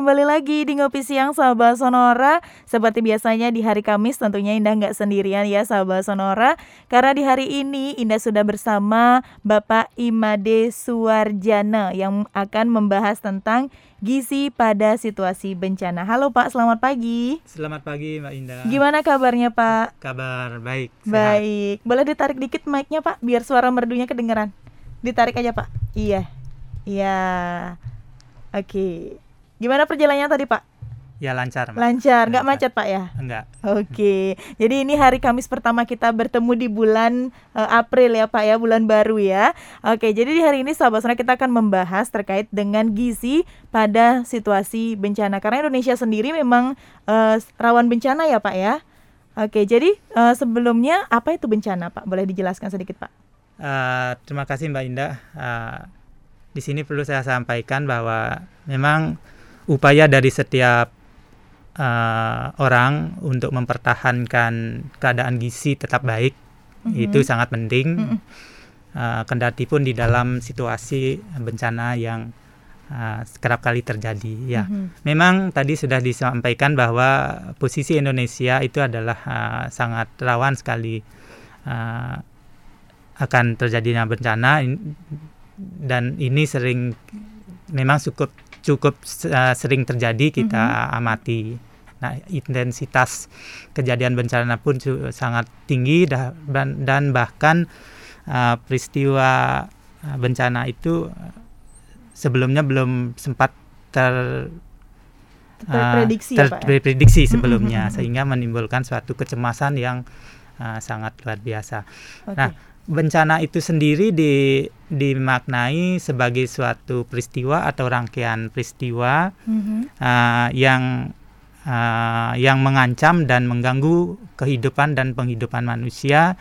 kembali lagi di Ngopi Siang Sahabat Sonora. Seperti biasanya di hari Kamis tentunya Indah nggak sendirian ya Sahabat Sonora. Karena di hari ini Indah sudah bersama Bapak Imade Suwarjana Yang akan membahas tentang gizi pada situasi bencana. Halo Pak, selamat pagi. Selamat pagi Mbak Indah. Gimana kabarnya Pak? Kabar baik sehat. Baik, boleh ditarik dikit mic-nya Pak Biar suara merdunya kedengeran? Ditarik aja Pak. Iya. Iya. Oke Gimana perjalanannya tadi Pak? Ya lancar Mbak. Lancar, nggak macet Pak ya? Enggak Oke, jadi ini hari Kamis pertama kita bertemu di bulan eh, April ya Pak ya, bulan baru ya. Oke, jadi di hari ini sahabat sonora kita akan membahas terkait dengan gizi pada situasi bencana. Karena Indonesia sendiri memang eh, rawan bencana ya Pak ya. Oke, jadi eh, sebelumnya apa itu bencana Pak? Boleh dijelaskan sedikit Pak? Eh, Terima kasih Mbak Indah Eh, Di sini perlu saya sampaikan bahwa Memang upaya dari setiap eh, orang Untuk mempertahankan keadaan gizi tetap baik Mhm. Itu sangat penting Mhm. Eh, Kendati pun di dalam situasi bencana yang eh, kerap kali terjadi ya Mhm. Memang tadi sudah disampaikan bahwa posisi Indonesia itu adalah uh, sangat rawan sekali uh, akan terjadinya bencana dan ini sering memang cukup cukup uh, sering terjadi kita amati. Nah, intensitas kejadian bencana pun sangat tinggi dan, dan bahkan uh, peristiwa uh, bencana itu sebelumnya belum sempat ter Terprediksi uh, ya, Pak, ya? terprediksi sebelumnya Mhm. sehingga menimbulkan suatu kecemasan yang uh, sangat luar biasa. Oke. Nah, bencana itu sendiri di, dimaknai sebagai suatu peristiwa atau rangkaian peristiwa Mhm. uh, yang uh, yang mengancam dan mengganggu kehidupan dan penghidupan manusia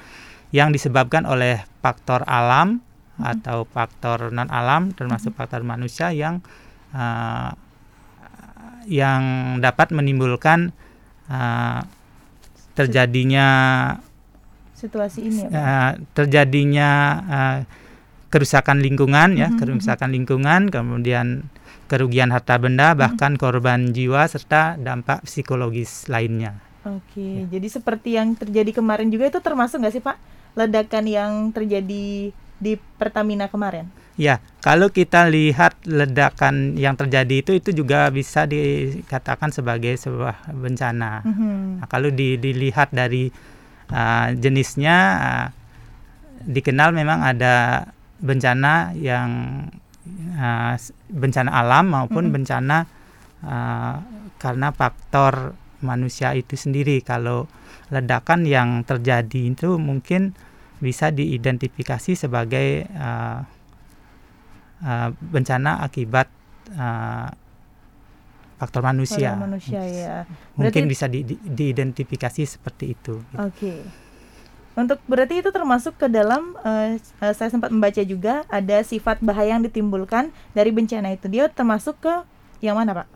yang disebabkan oleh faktor alam atau faktor non alam termasuk faktor manusia yang uh, yang dapat menimbulkan uh, terjadinya Situasi ini ya Pak. uh, terjadinya uh, kerusakan lingkungan ya, Mhm, kerusakan lingkungan, kemudian kerugian harta benda, Mhm. bahkan korban jiwa serta dampak psikologis lainnya. Oke, jadi seperti yang terjadi kemarin juga itu termasuk nggak sih Pak ledakan yang terjadi di Pertamina kemarin? Ya, kalau kita lihat ledakan yang terjadi itu itu juga bisa dikatakan sebagai sebuah bencana. Mhm. Nah, kalau di- dilihat dari uh, jenisnya uh, dikenal memang ada bencana yang uh, bencana alam maupun Mhm. bencana uh, karena faktor manusia itu sendiri. Kalau ledakan yang terjadi itu mungkin bisa diidentifikasi sebagai uh, uh, bencana akibat uh, faktor manusia. Pada manusia ya. Mungkin Berarti- bisa di- di- diidentifikasi seperti itu. Oke. Untuk berarti itu termasuk ke dalam eh, saya sempat membaca juga ada sifat bahaya yang ditimbulkan dari bencana itu. Dia termasuk ke yang mana, Pak?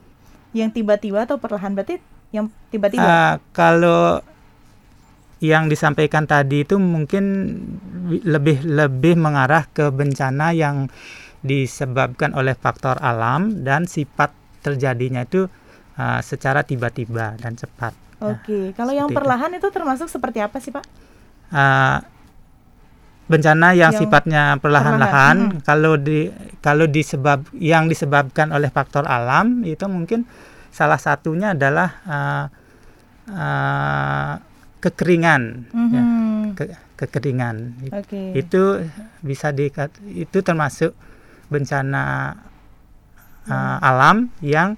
Yang tiba-tiba atau perlahan berarti yang tiba-tiba. Ah, kalau yang disampaikan tadi itu mungkin lebih lebih mengarah ke bencana yang disebabkan oleh faktor alam dan sifat terjadinya itu ah, secara tiba-tiba dan cepat. Oke. Kalau yang seperti itu. perlahan itu termasuk seperti apa sih, Pak? Ah, bencana yang, Yang sifatnya perlahan, perlahan-lahan kalau di kalau disebab yang disebabkan oleh faktor alam itu mungkin salah satunya adalah ah, ah, kekeringan ya, Mhm. ke- kekeringan Oke. itu bisa di itu termasuk bencana ah, alam yang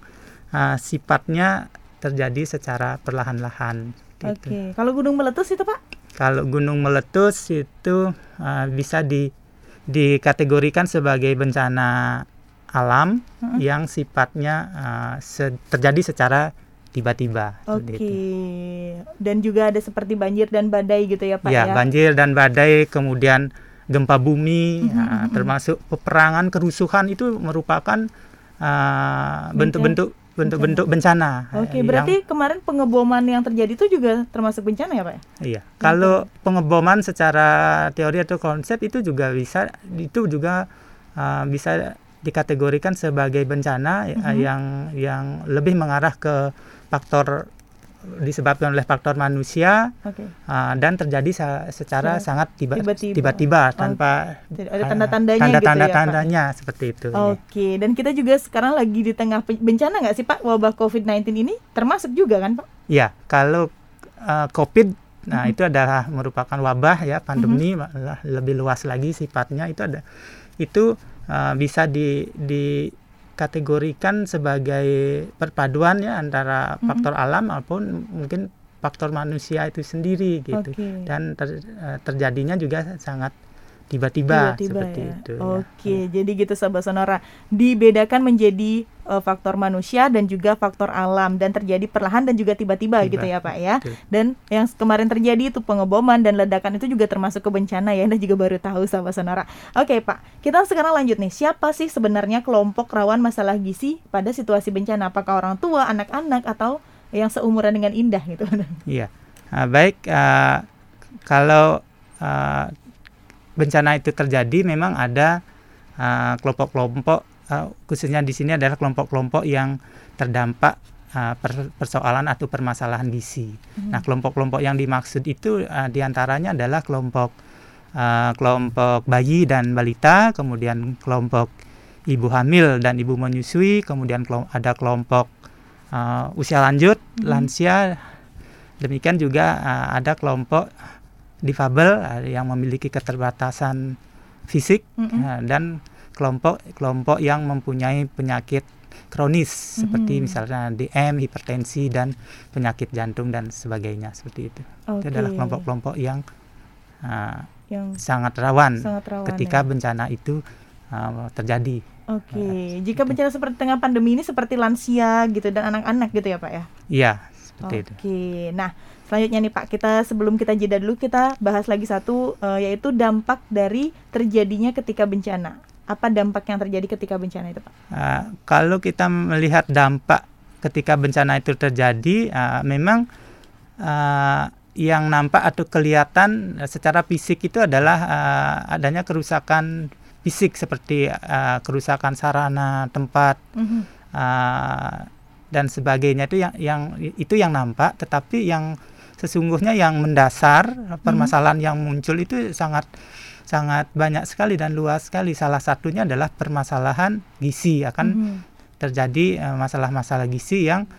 ah, sifatnya terjadi secara perlahan-lahan Oke. gitu. Kalau gunung meletus itu, Pak? Kalau gunung meletus itu uh, bisa di dikategorikan sebagai bencana alam yang sifatnya uh, se- terjadi secara tiba-tiba. Oke. itu. Dan juga ada seperti banjir dan badai gitu ya, Pak Ya, ya? banjir dan badai, kemudian gempa bumi, Mhm, uh, termasuk peperangan, kerusuhan itu merupakan uh, bentuk-bentuk bentuk-bentuk bencana. Oke, yang- berarti kemarin pengeboman yang terjadi itu juga termasuk bencana ya, Pak? ya? Iya, kalau pengeboman secara teori atau konsep itu juga bisa itu juga uh, bisa dikategorikan sebagai bencana mm -hmm. yang yang lebih mengarah ke faktor disebabkan oleh faktor manusia okay. uh, dan terjadi sa secara so, sangat tiba-tiba tanpa ada tanda-tandanya tanda -tanda gitu ya, tandanya seperti itu. Oke, okay. dan kita juga sekarang lagi di tengah bencana nggak sih Pak wabah COVID-19 ini termasuk juga kan Pak? Iya, kalau uh, COVID nah mm -hmm. itu adalah merupakan wabah ya pandemi mm -hmm. lebih luas lagi sifatnya itu ada itu uh, bisa di di kategorikan sebagai perpaduan ya antara mm-hmm. faktor alam maupun mungkin faktor manusia itu sendiri gitu okay. dan ter, eh, terjadinya juga sangat tiba-tiba seperti ya. itu. Ya. Oke, ya. jadi gitu sahabat sonora dibedakan menjadi uh, faktor manusia dan juga faktor alam dan terjadi perlahan dan juga tiba-tiba gitu ya Pak ya. Betul. Dan yang kemarin terjadi itu pengeboman dan ledakan itu juga termasuk ke bencana ya. Anda juga baru tahu sahabat sonora. Oke Pak, kita sekarang lanjut nih. Siapa sih sebenarnya kelompok rawan masalah gizi pada situasi bencana? Apakah orang tua, anak-anak atau yang seumuran dengan Indah gitu? Iya. Uh, baik uh, kalau uh, bencana itu terjadi memang ada uh, kelompok-kelompok uh, khususnya di sini adalah kelompok-kelompok yang terdampak uh, persoalan atau permasalahan gizi. Hmm. Nah, kelompok-kelompok yang dimaksud itu uh, di antaranya adalah kelompok uh, kelompok bayi dan balita, kemudian kelompok ibu hamil dan ibu menyusui, kemudian kelom ada kelompok uh, usia lanjut, hmm. lansia. Demikian juga uh, ada kelompok difabel yang memiliki keterbatasan fisik mm -hmm. dan kelompok kelompok yang mempunyai penyakit kronis mm -hmm. seperti misalnya DM, hipertensi dan penyakit jantung dan sebagainya seperti itu. Okay. Itu adalah kelompok-kelompok yang uh, yang sangat rawan, sangat rawan ketika ya. bencana itu uh, terjadi. Oke, okay. uh, jika bencana seperti tengah pandemi ini seperti lansia gitu dan anak-anak gitu ya Pak ya? Iya, seperti okay. itu. Oke, nah Selanjutnya nih Pak, kita sebelum kita jeda dulu kita bahas lagi satu uh, yaitu dampak dari terjadinya ketika bencana. Apa dampak yang terjadi ketika bencana itu Pak? Uh, kalau kita melihat dampak ketika bencana itu terjadi, uh, memang uh, yang nampak atau kelihatan secara fisik itu adalah uh, adanya kerusakan fisik seperti uh, kerusakan sarana tempat. Mm -hmm. uh, dan sebagainya itu yang yang itu yang nampak tetapi yang sesungguhnya yang mendasar permasalahan hmm. yang muncul itu sangat sangat banyak sekali dan luas sekali. Salah satunya adalah permasalahan gizi akan hmm. terjadi uh, masalah-masalah gizi yang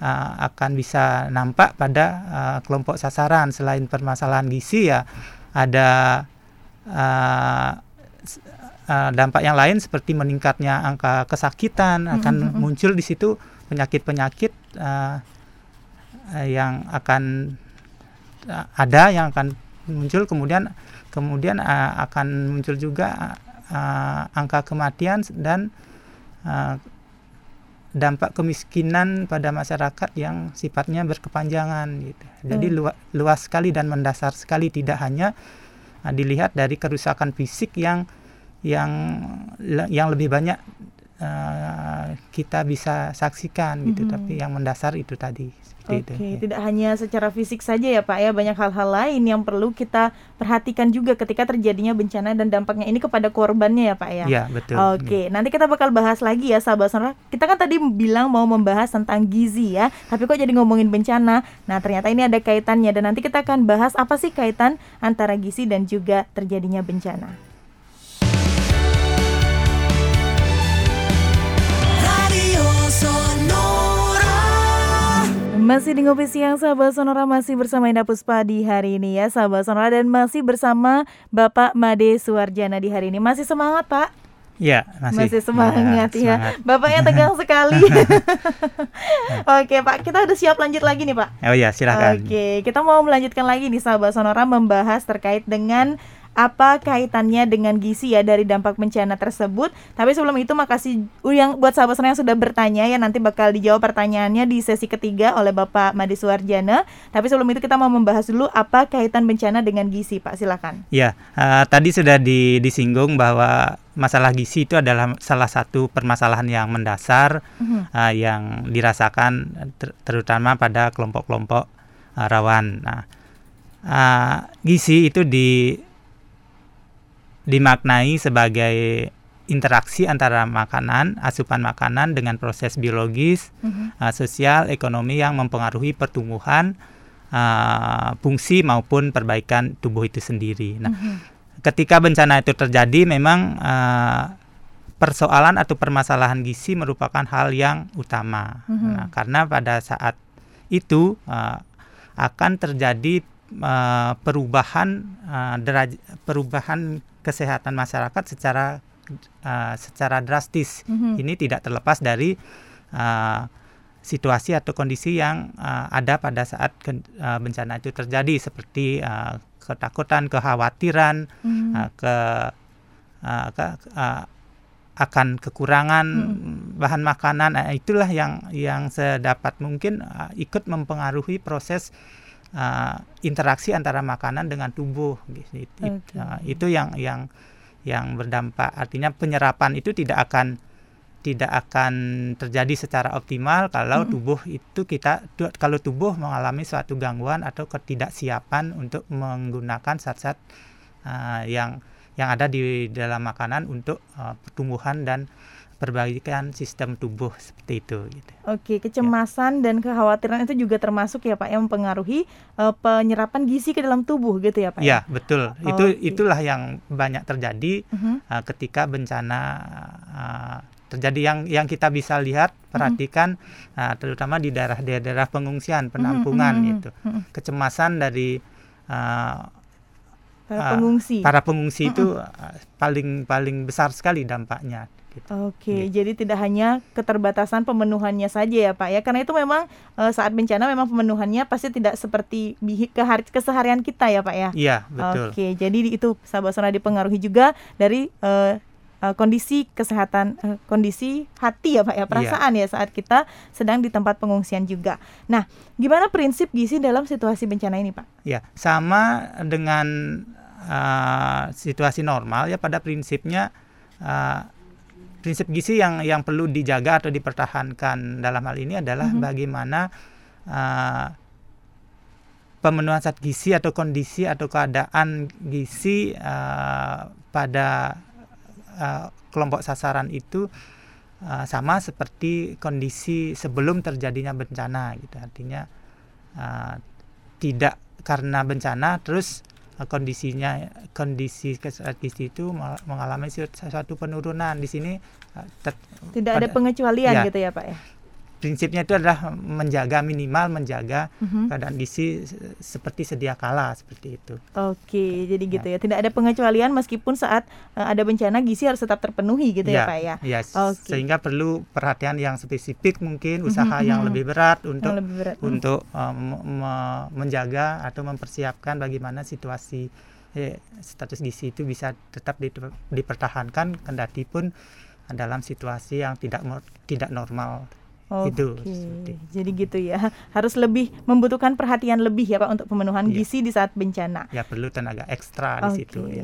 uh, akan bisa nampak pada uh, kelompok sasaran. Selain permasalahan gizi ya ada uh, uh, dampak yang lain seperti meningkatnya angka kesakitan akan hmm. muncul di situ penyakit-penyakit uh, yang akan ada yang akan muncul kemudian kemudian uh, akan muncul juga uh, angka kematian dan uh, dampak kemiskinan pada masyarakat yang sifatnya berkepanjangan gitu. Jadi hmm. luas, luas sekali dan mendasar sekali tidak hanya uh, dilihat dari kerusakan fisik yang yang yang lebih banyak uh, kita bisa saksikan gitu, -hmm. tapi yang mendasar itu tadi. Oke, okay. ya. tidak hanya secara fisik saja ya Pak ya, banyak hal-hal lain yang perlu kita perhatikan juga ketika terjadinya bencana dan dampaknya ini kepada korbannya ya Pak ya. Iya, betul. Oke, okay. nanti kita bakal bahas lagi ya sahabat sonora. Kita kan tadi bilang mau membahas tentang gizi ya, tapi kok jadi ngomongin bencana. Nah, ternyata ini ada kaitannya dan nanti kita akan bahas apa sih kaitan antara gizi dan juga terjadinya bencana. Masih di Ngopi Siang Sahabat Sonora masih bersama Indah Puspa di hari ini ya Sahabat Sonora dan masih bersama Bapak Made Suwarjana di hari ini Masih semangat Pak? Ya, masih. Masih semangat ya. Semangat. Bapaknya tegang sekali. Oke, Pak, kita udah siap lanjut lagi nih, Pak. Oh iya, silakan. Oke, kita mau melanjutkan lagi nih sahabat Sonora membahas terkait dengan apa kaitannya dengan gizi ya dari dampak bencana tersebut. Tapi sebelum itu makasih yang buat sahabat yang sudah bertanya ya nanti bakal dijawab pertanyaannya di sesi ketiga oleh Bapak Madi Suwarjana. Tapi sebelum itu kita mau membahas dulu apa kaitan bencana dengan gizi, Pak. Silakan. Ya, uh, tadi sudah di, disinggung bahwa masalah gizi itu adalah salah satu permasalahan yang mendasar uh-huh. uh, yang dirasakan ter terutama pada kelompok-kelompok uh, rawan. Nah, uh, gizi itu di dimaknai sebagai interaksi antara makanan, asupan makanan dengan proses biologis, uh-huh. uh, sosial, ekonomi yang mempengaruhi pertumbuhan, uh, fungsi maupun perbaikan tubuh itu sendiri. Nah, uh-huh. ketika bencana itu terjadi, memang uh, persoalan atau permasalahan gizi merupakan hal yang utama. Uh-huh. Nah, karena pada saat itu uh, akan terjadi uh, perubahan uh, deraj perubahan kesehatan masyarakat secara uh, secara drastis. Mm-hmm. Ini tidak terlepas dari uh, situasi atau kondisi yang uh, ada pada saat ke, uh, bencana itu terjadi seperti uh, ketakutan, kekhawatiran, mm-hmm. uh, ke, uh, ke uh, akan kekurangan hmm. bahan makanan itulah yang yang sedapat mungkin uh, ikut mempengaruhi proses uh, interaksi antara makanan dengan tubuh gitu. Okay. Uh, itu yang yang yang berdampak. Artinya penyerapan itu tidak akan tidak akan terjadi secara optimal kalau -hmm. tubuh itu kita kalau tubuh mengalami suatu gangguan atau ketidaksiapan untuk menggunakan zat-zat uh, yang yang ada di dalam makanan untuk uh, pertumbuhan dan perbaikan sistem tubuh seperti itu. Gitu. Oke, kecemasan ya. dan kekhawatiran itu juga termasuk ya Pak yang mempengaruhi uh, penyerapan gizi ke dalam tubuh gitu ya Pak? Ya, ya? betul. Oh, itu okay. itulah yang banyak terjadi uh -huh. uh, ketika bencana uh, terjadi yang yang kita bisa lihat perhatikan uh -huh. uh, terutama di daerah-daerah pengungsian penampungan uh -huh. itu uh -huh. kecemasan dari uh, para pengungsi. Uh, para pengungsi itu uh, paling paling besar sekali dampaknya Gitu. Oke, gitu. jadi tidak hanya keterbatasan pemenuhannya saja ya Pak ya, karena itu memang e, saat bencana memang pemenuhannya pasti tidak seperti keseharian kita ya Pak ya. Iya betul. Oke, jadi itu sahabat sonora dipengaruhi juga dari e, e, kondisi kesehatan, e, kondisi hati ya Pak ya, iya. perasaan iya. ya saat kita sedang di tempat pengungsian juga. Nah, gimana prinsip gizi dalam situasi bencana ini Pak? Ya, sama dengan uh, situasi normal ya pada prinsipnya. Uh, prinsip gizi yang yang perlu dijaga atau dipertahankan dalam hal ini adalah mm -hmm. bagaimana uh, pemenuhan zat gizi atau kondisi atau keadaan gizi uh, pada uh, kelompok sasaran itu uh, sama seperti kondisi sebelum terjadinya bencana gitu artinya uh, tidak karena bencana terus kondisinya kondisi gizi itu mengalami suatu penurunan. Di sini tidak ada pengecualian ya, gitu ya pak ya prinsipnya itu adalah menjaga minimal menjaga uh-huh. keadaan gizi seperti sedia kala seperti itu. Oke, jadi ya. gitu ya. Tidak ada pengecualian meskipun saat uh, ada bencana gizi harus tetap terpenuhi gitu ya, ya Pak ya. Ya, okay. sehingga perlu perhatian yang spesifik mungkin usaha uh-huh. yang lebih berat untuk lebih berat. untuk um, me- menjaga atau mempersiapkan bagaimana situasi eh, status gizi itu bisa tetap di, dipertahankan kendati pun dalam situasi yang tidak tidak normal Oke, itu. Jadi gitu ya. Harus lebih membutuhkan perhatian lebih ya Pak untuk pemenuhan ya. gizi di saat bencana. Ya perlu tenaga ekstra di situ ya.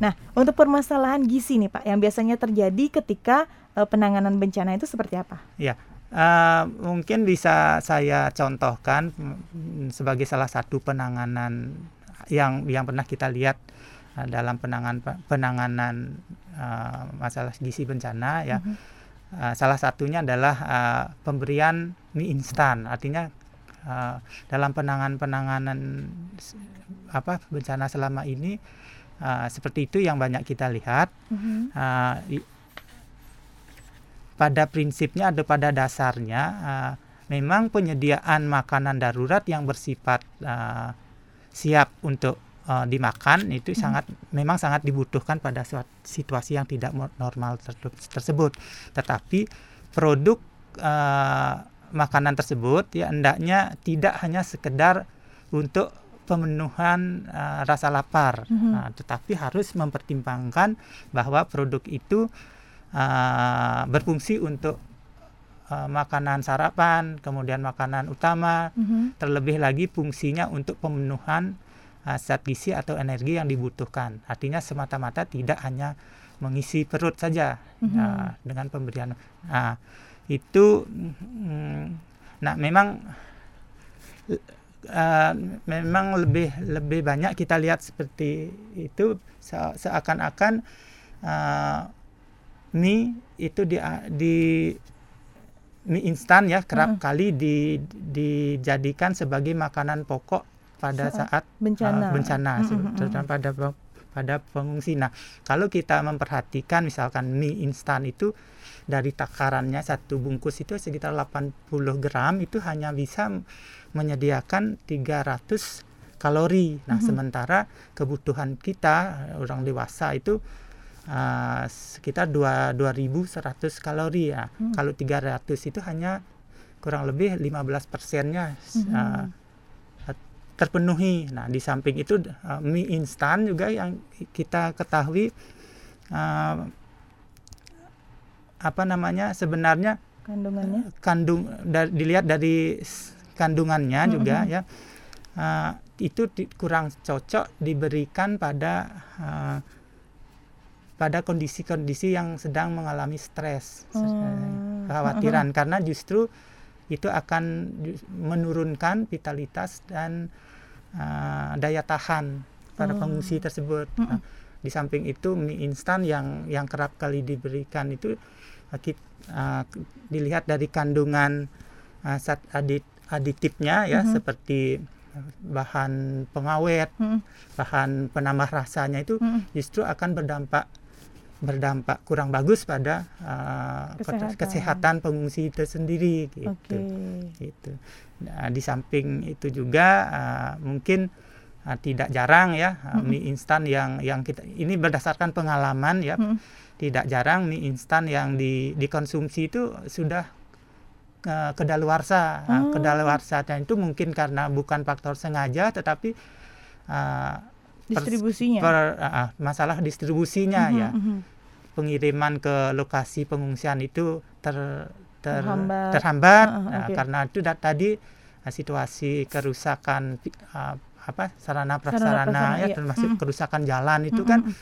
Nah, untuk permasalahan gizi nih Pak yang biasanya terjadi ketika uh, penanganan bencana itu seperti apa? Ya. Uh, mungkin bisa saya contohkan mm, sebagai salah satu penanganan yang yang pernah kita lihat uh, dalam penanganan penanganan uh, masalah gizi bencana ya. Uh -huh Uh, salah satunya adalah uh, pemberian mie instan, artinya uh, dalam penanganan-penanganan apa bencana selama ini uh, seperti itu yang banyak kita lihat. Mm-hmm. Uh, pada prinsipnya ada pada dasarnya uh, memang penyediaan makanan darurat yang bersifat uh, siap untuk uh, dimakan itu hmm. sangat memang sangat dibutuhkan pada situasi yang tidak normal tersebut. Tetapi produk uh, makanan tersebut ya hendaknya tidak hanya sekedar untuk pemenuhan uh, rasa lapar, hmm. nah, tetapi harus mempertimbangkan bahwa produk itu uh, berfungsi untuk uh, makanan sarapan, kemudian makanan utama, mm-hmm. terlebih lagi fungsinya untuk pemenuhan zat gizi atau energi yang dibutuhkan. Artinya semata-mata tidak hanya mengisi perut saja mm-hmm. uh, dengan pemberian. Nah, itu mm, nah memang uh, memang lebih lebih banyak kita lihat seperti itu se- seakan-akan uh, mie itu di di mie instan ya kerap Mm-mm. kali di, dijadikan sebagai makanan pokok pada Saat saat bencana. uh, bencana terutama pada pada pengungsi. Nah, kalau kita memperhatikan misalkan mie instan itu dari takarannya satu bungkus itu sekitar 80 gram itu hanya bisa menyediakan 300 kalori. Nah, Mhm. sementara kebutuhan kita orang dewasa itu uh, sekitar dua 2100 kalori ya. Hmm. Kalau 300 itu hanya kurang lebih 15 persennya Mhm. uh, terpenuhi. Nah, di samping itu uh, mie instan juga yang kita ketahui uh, apa namanya sebenarnya Kandungannya. kandung da- dilihat dari kandungannya Mm-mm. juga ya uh, itu di- kurang cocok diberikan pada uh, pada kondisi-kondisi yang sedang mengalami stres Oh, kekhawatiran karena justru itu akan menurunkan vitalitas dan uh, daya tahan pada Oh. pengungsi tersebut. Mm-mm. Nah, di samping itu mie instan yang yang kerap kali diberikan itu uh, uh, dilihat dari kandungan uh, zat adit aditifnya ya Mhm. seperti uh, bahan pengawet, Mm-mm, bahan penambah rasanya itu mm-mm. justru akan berdampak berdampak kurang bagus pada uh, Kesehatan. kesehatan pengungsi itu sendiri gitu. Oke. Gitu. Nah, di samping itu juga uh, mungkin uh, tidak jarang ya uh, Mm-mm. mie instan yang yang kita ini berdasarkan pengalaman ya Mm-mm. tidak jarang mie instan yang di, dikonsumsi itu sudah uh, kedaluarsa. Nah, Oh. kedaluarsanya itu mungkin karena bukan faktor sengaja tetapi uh, Distribusinya. per- uh, uh, masalah distribusinya Mhm, ya mhm. pengiriman ke lokasi pengungsian itu ter, ter- Terhambat. terhambat. Ah, Nah, oke. karena itu da- tadi uh, situasi kerusakan uh, apa sarana prasarana ya iya. termasuk Mm. kerusakan jalan itu Mm, kan mm,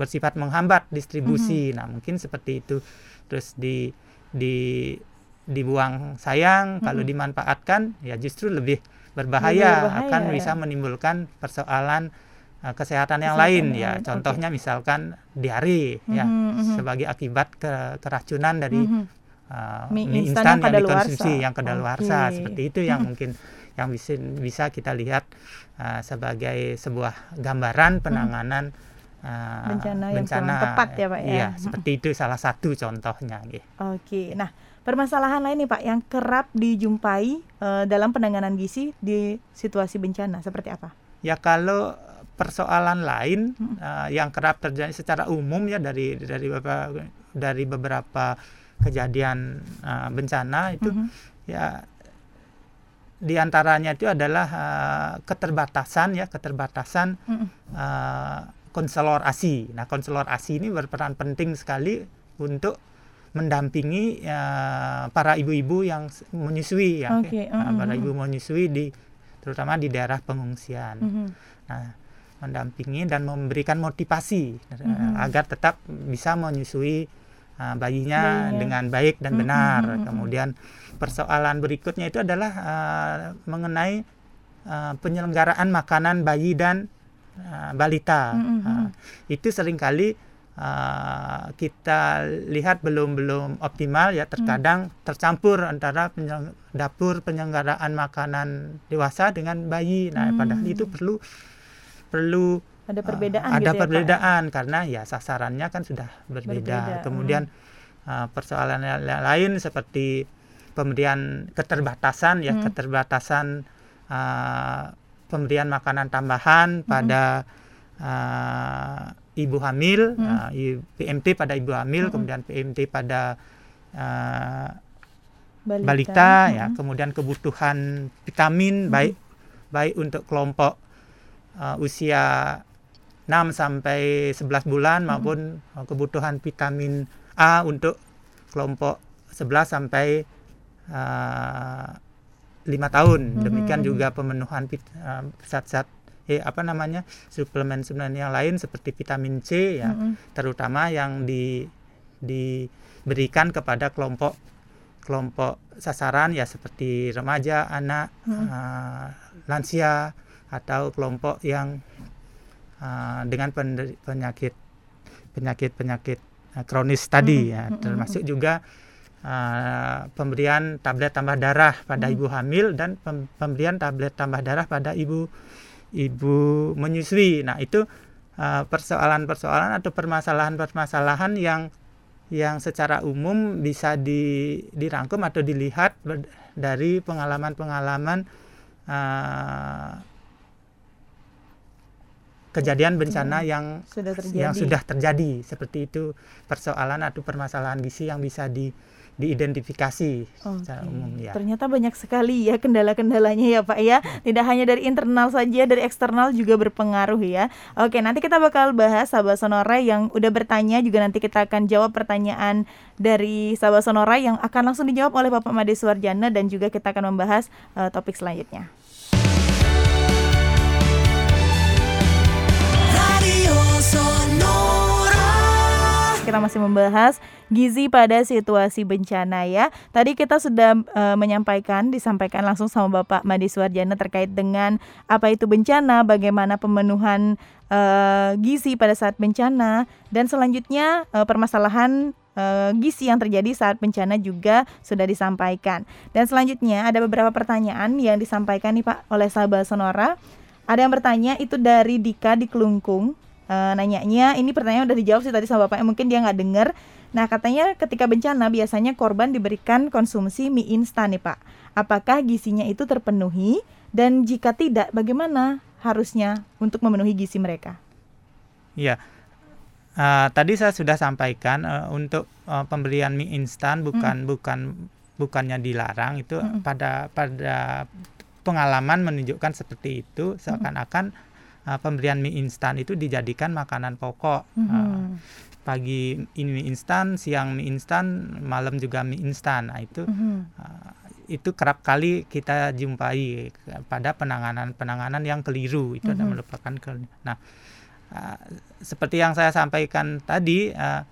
bersifat menghambat distribusi. Mm-hmm. Nah, mungkin seperti itu. Terus di di dibuang sayang kalau Mm-mm. dimanfaatkan ya justru lebih berbahaya, berbahaya, akan ya. bisa menimbulkan persoalan uh, kesehatan yang Kesehatan lain ya. lain, oke. Contohnya misalkan diare ya Mhm, mhm. sebagai akibat ke, keracunan dari Mhm. uh, Mie mie, instan yang yang dikonsumsi yang kedaluarsa Oke. seperti itu yang mungkin yang bisa bisa kita lihat uh, sebagai sebuah gambaran penanganan uh, Bencana yang tepat ya, Pak, ya? Iya, seperti itu salah satu contohnya. gitu. Oke, nah permasalahan lain nih Pak yang kerap dijumpai eh, dalam penanganan gizi di situasi bencana seperti apa? Ya kalau persoalan lain Hmm. uh, yang kerap terjadi secara umum ya dari dari beberapa dari beberapa kejadian uh, bencana itu Mhm. ya di antaranya itu adalah uh, keterbatasan ya keterbatasan Mhm. uh, konselor ASI. Nah, konselor ASI ini berperan penting sekali untuk mendampingi uh, para ibu-ibu yang menyusui ya. Nah, mm, para ibu menyusui di terutama di daerah pengungsian. Mhm. Nah, mendampingi dan memberikan motivasi uh, Mhm. agar tetap bisa menyusui uh, bayinya, Bayinya. dengan baik dan Mhm, benar. mhm, mhm. Kemudian persoalan berikutnya itu adalah uh, mengenai uh, penyelenggaraan makanan bayi dan uh, balita. Mhm, mhm. Uh, itu sering kali uh, kita lihat belum belum optimal ya terkadang tercampur antara penyeleng- dapur penyelenggaraan makanan dewasa dengan bayi. Nah, Hmm. padahal itu perlu perlu Ada uh, perbedaan ada gitu ya, Pak, ya? perbedaan karena ya sasarannya kan sudah berbeda. Berbeda, Kemudian uh, persoalan lain seperti pemberian keterbatasan ya Hmm. keterbatasan uh, pemberian makanan tambahan pada uh, ibu hamil, Hmm. uh, PMT pada ibu hamil, Hmm. kemudian PMT pada uh, balita, balita, ya, Mhm. kemudian kebutuhan vitamin Mhm. baik baik untuk kelompok uh, usia 6 sampai 11 bulan Mhm. maupun uh, kebutuhan vitamin A untuk kelompok 11 sampai uh, 5 tahun. Mhm. Demikian juga pemenuhan uh, zat-zat eh apa namanya? suplemen-suplemen yang lain seperti vitamin C ya Mhm. terutama yang di diberikan kepada kelompok kelompok sasaran ya seperti remaja, anak, Hmm. uh, lansia atau kelompok yang uh, dengan penyakit penyakit penyakit uh, kronis tadi ya. Termasuk juga uh, pemberian tablet tambah darah pada ibu hamil dan pem pemberian tablet tambah darah pada ibu ibu menyusui. Nah, itu persoalan-persoalan uh, atau permasalahan-permasalahan yang yang secara umum bisa di, dirangkum atau dilihat dari pengalaman-pengalaman uh, kejadian bencana hmm. yang sudah terjadi. yang sudah terjadi seperti itu persoalan atau permasalahan gizi yang bisa di diidentifikasi okay. secara umum ya. Ternyata banyak sekali ya kendala-kendalanya ya Pak ya. Tidak hanya dari internal saja, dari eksternal juga berpengaruh ya. Oke, nanti kita bakal bahas sahabat Sonora yang udah bertanya juga nanti kita akan jawab pertanyaan dari sahabat Sonora yang akan langsung dijawab oleh Bapak Made Suwarjana dan juga kita akan membahas uh, topik selanjutnya. Kita masih membahas gizi pada situasi bencana ya. Tadi kita sudah e, menyampaikan, disampaikan langsung sama Bapak Madi Suwarjana terkait dengan apa itu bencana, bagaimana pemenuhan e, gizi pada saat bencana, dan selanjutnya e, permasalahan gizi yang terjadi saat bencana juga sudah disampaikan. Dan selanjutnya ada beberapa pertanyaan yang disampaikan nih Pak oleh sahabat Sonora. Ada yang bertanya itu dari Dika di Kelungkung uh, nanyanya ini pertanyaan udah dijawab sih tadi sama bapaknya mungkin dia nggak dengar nah katanya ketika bencana biasanya korban diberikan konsumsi mie instan nih pak. Apakah gizinya itu terpenuhi? Dan jika tidak bagaimana harusnya untuk memenuhi gizi mereka? Iya. Uh, tadi saya sudah sampaikan uh, untuk uh, pemberian mie instan bukan mm. bukan bukannya dilarang itu mm. pada pada pengalaman menunjukkan seperti itu seakan-akan mm uh, pemberian mie instan itu dijadikan makanan pokok. Mm -hmm. uh, pagi ini mie instan, siang mie instan, malam juga mie instan. Nah, itu mm -hmm. uh, itu kerap kali kita jumpai pada penanganan-penanganan yang keliru. Itu mm -hmm. ada merupakan ke Nah, uh, seperti yang saya sampaikan tadi uh,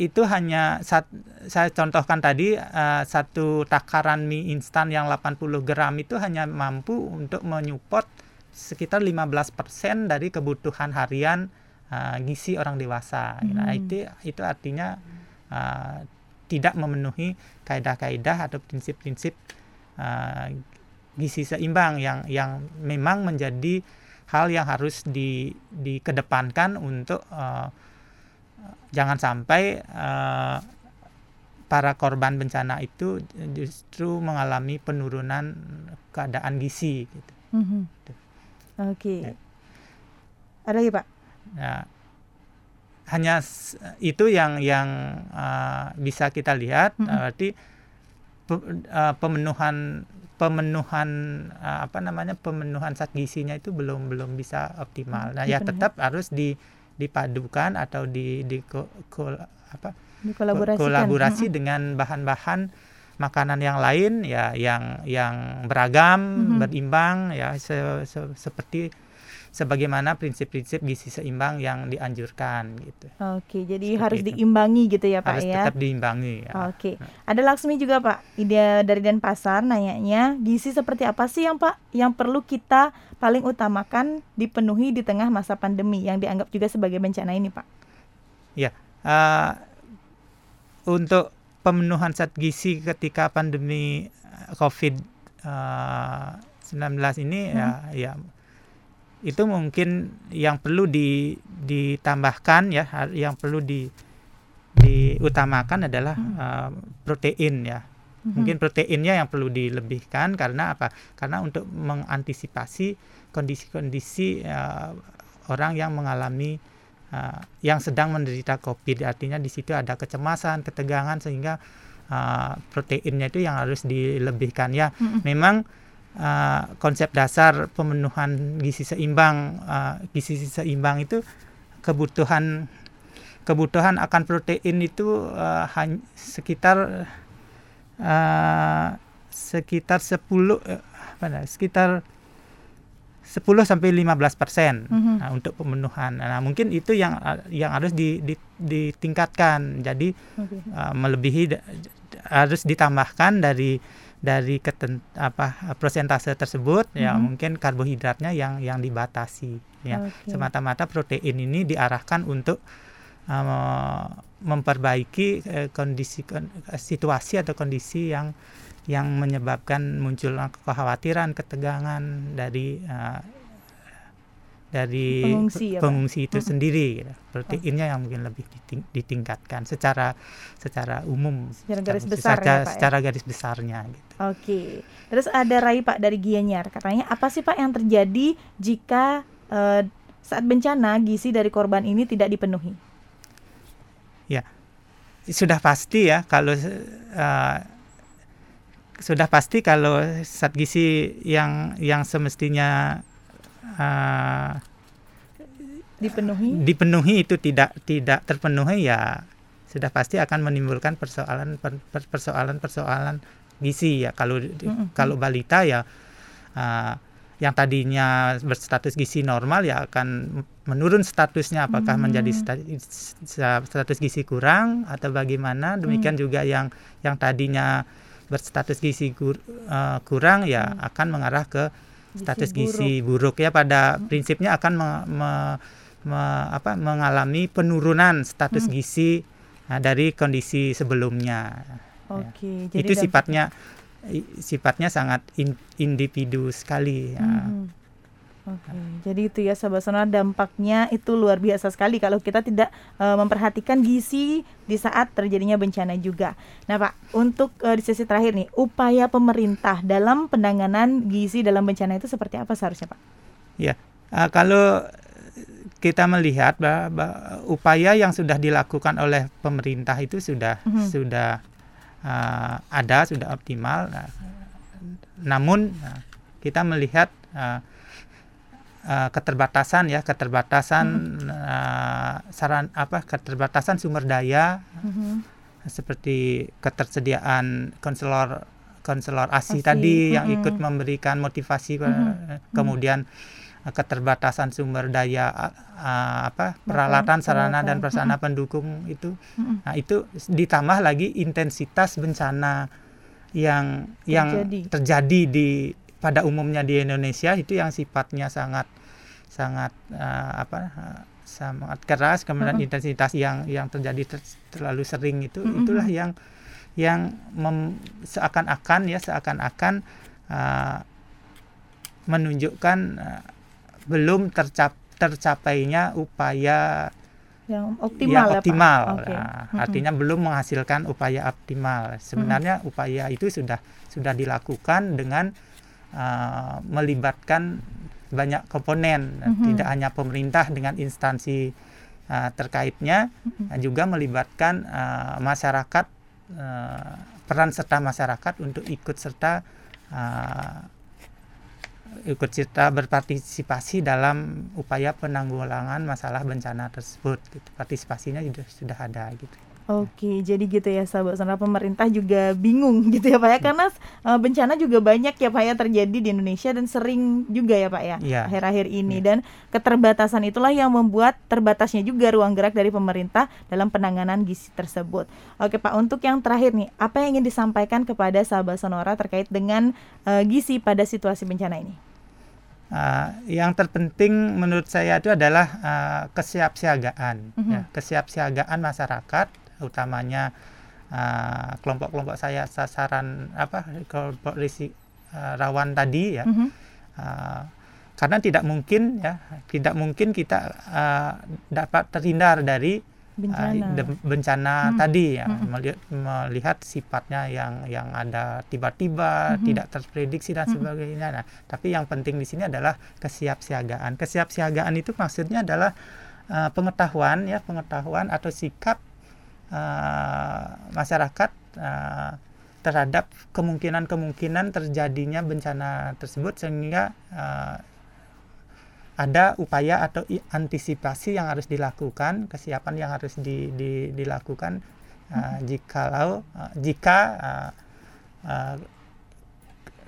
itu hanya saat saya contohkan tadi uh, satu takaran mie instan yang 80 gram itu hanya mampu untuk menyupport sekitar 15% dari kebutuhan harian uh, gizi orang dewasa. Nah, hmm. Nah, itu itu artinya uh, tidak memenuhi kaidah-kaidah atau prinsip-prinsip uh, gizi seimbang yang yang memang menjadi hal yang harus di dikedepankan untuk uh, jangan sampai uh, para korban bencana itu justru mengalami penurunan keadaan gizi gitu. Mm -hmm. Oke. Okay. Ya. Ada lagi Pak? Ya, hanya itu yang yang uh, bisa kita lihat. Mm -hmm. Berarti pe, uh, pemenuhan pemenuhan uh, apa namanya pemenuhan zat gizinya itu belum belum bisa optimal. Nah, ya tetap harus di dipadukan atau di di ko, ko, apa kolaborasi dengan bahan-bahan makanan yang lain ya yang yang beragam mm-hmm. berimbang ya se, se, seperti sebagaimana prinsip-prinsip gizi seimbang yang dianjurkan gitu. Oke, jadi Seperti harus itu. diimbangi gitu ya Pak harus ya. tetap diimbangi ya. Oke. Ada Laksmi juga Pak, ide dari Denpasar nanyanya, gizi seperti apa sih yang Pak yang perlu kita paling utamakan dipenuhi di tengah masa pandemi yang dianggap juga sebagai bencana ini Pak? Ya, uh, untuk pemenuhan zat gizi ketika pandemi eh, COVID-19 uh, ini hmm. ya ya itu mungkin yang perlu di, ditambahkan ya yang perlu di diutamakan adalah hmm. uh, protein ya hmm. mungkin proteinnya yang perlu dilebihkan karena apa karena untuk mengantisipasi kondisi-kondisi uh, orang yang mengalami uh, yang sedang menderita COVID. Artinya di situ ada kecemasan, ketegangan sehingga uh, proteinnya itu yang harus dilebihkan ya. Mm-hmm. Memang uh, konsep dasar pemenuhan gizi seimbang, uh, gizi seimbang itu kebutuhan kebutuhan akan protein itu uh, hanya sekitar uh, sekitar 10 uh, apa sekitar 10 sampai 15 persen mm-hmm. nah, untuk pemenuhan. Nah mungkin itu yang yang harus di, di, ditingkatkan. Jadi okay. uh, melebihi harus ditambahkan dari dari keten, apa persentase tersebut mm-hmm. ya mhm. mungkin karbohidratnya yang yang dibatasi. Ya okay. semata-mata protein ini diarahkan untuk uh, memperbaiki uh, kondisi situasi atau kondisi yang yang menyebabkan muncul kekhawatiran, ketegangan dari uh, dari pengungsi, ya, pengungsi itu hmm. sendiri gitu. Proteinnya yang mungkin lebih diting ditingkatkan secara secara umum secara garis besar secara, ya, Pak, secara ya? garis besarnya gitu. Oke. Terus ada Rai Pak dari Gianyar katanya apa sih Pak yang terjadi jika uh, saat bencana gizi dari korban ini tidak dipenuhi? Ya. Sudah pasti ya kalau uh, sudah pasti kalau zat gizi yang yang semestinya uh, dipenuhi dipenuhi itu tidak tidak terpenuhi ya sudah pasti akan menimbulkan persoalan persoalan persoalan gizi ya kalau mm -hmm. kalau balita ya uh, yang tadinya berstatus gizi normal ya akan menurun statusnya apakah hmm. menjadi status, status gizi kurang atau bagaimana demikian hmm. juga yang yang tadinya berstatus gizi kur, uh, kurang ya hmm. akan mengarah ke status gizi buruk, buruk ya pada hmm. prinsipnya akan me, me, me, apa, mengalami penurunan status hmm. gizi nah, dari kondisi sebelumnya. Oke, ya. jadi itu sifatnya sifatnya sangat in, individu sekali. Ya. Hmm. Oke, jadi itu ya sahabat sonora dampaknya itu luar biasa sekali kalau kita tidak e, memperhatikan gizi di saat terjadinya bencana juga. Nah Pak, untuk e, di sesi terakhir nih, upaya pemerintah dalam penanganan gizi dalam bencana itu seperti apa seharusnya Pak? Ya, uh, kalau kita melihat bahwa upaya yang sudah dilakukan oleh pemerintah itu sudah mm -hmm. sudah uh, ada, sudah optimal. Nah, namun kita melihat uh, uh, keterbatasan ya keterbatasan hmm. uh, saran apa keterbatasan sumber daya hmm. seperti ketersediaan konselor konselor ASI, ASI. tadi hmm. yang ikut memberikan motivasi hmm. kemudian uh, keterbatasan sumber daya uh, apa peralatan sarana dan prasarana hmm. pendukung itu hmm. nah itu ditambah lagi intensitas bencana yang terjadi. yang terjadi di pada umumnya di Indonesia itu yang sifatnya sangat sangat uh, apa uh, sangat keras kemudian uh -huh. intensitas yang yang terjadi ter, terlalu sering itu uh -huh. itulah yang yang seakan-akan ya seakan-akan uh, menunjukkan uh, belum tercap tercapainya upaya yang optimal, yang optimal. Ya, okay. nah, artinya belum menghasilkan upaya optimal. Sebenarnya upaya itu sudah sudah dilakukan dengan uh, melibatkan banyak komponen mm -hmm. tidak hanya pemerintah dengan instansi uh, terkaitnya mm -hmm. juga melibatkan uh, masyarakat uh, peran serta masyarakat untuk ikut serta uh, ikut serta berpartisipasi dalam upaya penanggulangan masalah bencana tersebut gitu. partisipasinya sudah sudah ada gitu Oke, jadi gitu ya sahabat sonora pemerintah juga bingung gitu ya Pak ya karena uh, bencana juga banyak ya Pak ya terjadi di Indonesia dan sering juga ya Pak ya iya. akhir-akhir ya. ini ya. dan keterbatasan itulah yang membuat terbatasnya juga ruang gerak dari pemerintah dalam penanganan gizi tersebut. Oke Pak, untuk yang terakhir nih, apa yang ingin disampaikan kepada sahabat sonora terkait dengan uh, gizi pada situasi bencana ini? Uh, yang terpenting menurut saya itu adalah uh, kesiapsiagaan, mm -hmm. ya, kesiapsiagaan masyarakat utamanya uh, kelompok-kelompok saya sasaran apa kelompok risik uh, rawan tadi ya. Mm -hmm. uh, karena tidak mungkin ya, tidak mungkin kita uh, dapat terhindar dari bencana, uh, bencana hmm. tadi ya hmm. melihat, melihat sifatnya yang yang ada tiba-tiba hmm. tidak terprediksi dan hmm. sebagainya. Nah, tapi yang penting di sini adalah kesiapsiagaan. Kesiapsiagaan itu maksudnya adalah uh, pengetahuan ya, pengetahuan atau sikap uh, masyarakat uh, terhadap kemungkinan-kemungkinan terjadinya bencana tersebut sehingga uh, ada upaya atau antisipasi yang harus dilakukan, kesiapan yang harus di, di, dilakukan uh, jikalau uh, jika uh, uh,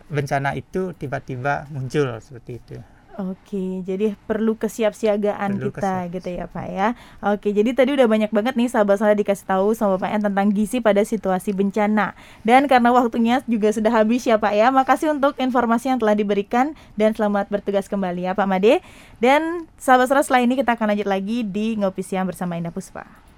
bencana itu tiba-tiba muncul seperti itu. Oke, jadi perlu kesiapsiagaan perlu kita kesiap. gitu ya Pak ya. Oke, jadi tadi udah banyak banget nih sahabat saya dikasih tahu sama Pak Yan tentang gizi pada situasi bencana. Dan karena waktunya juga sudah habis ya Pak ya, makasih untuk informasi yang telah diberikan dan selamat bertugas kembali ya Pak Made. Dan sahabat saya setelah ini kita akan lanjut lagi di Ngopi Siang bersama Indah Puspa.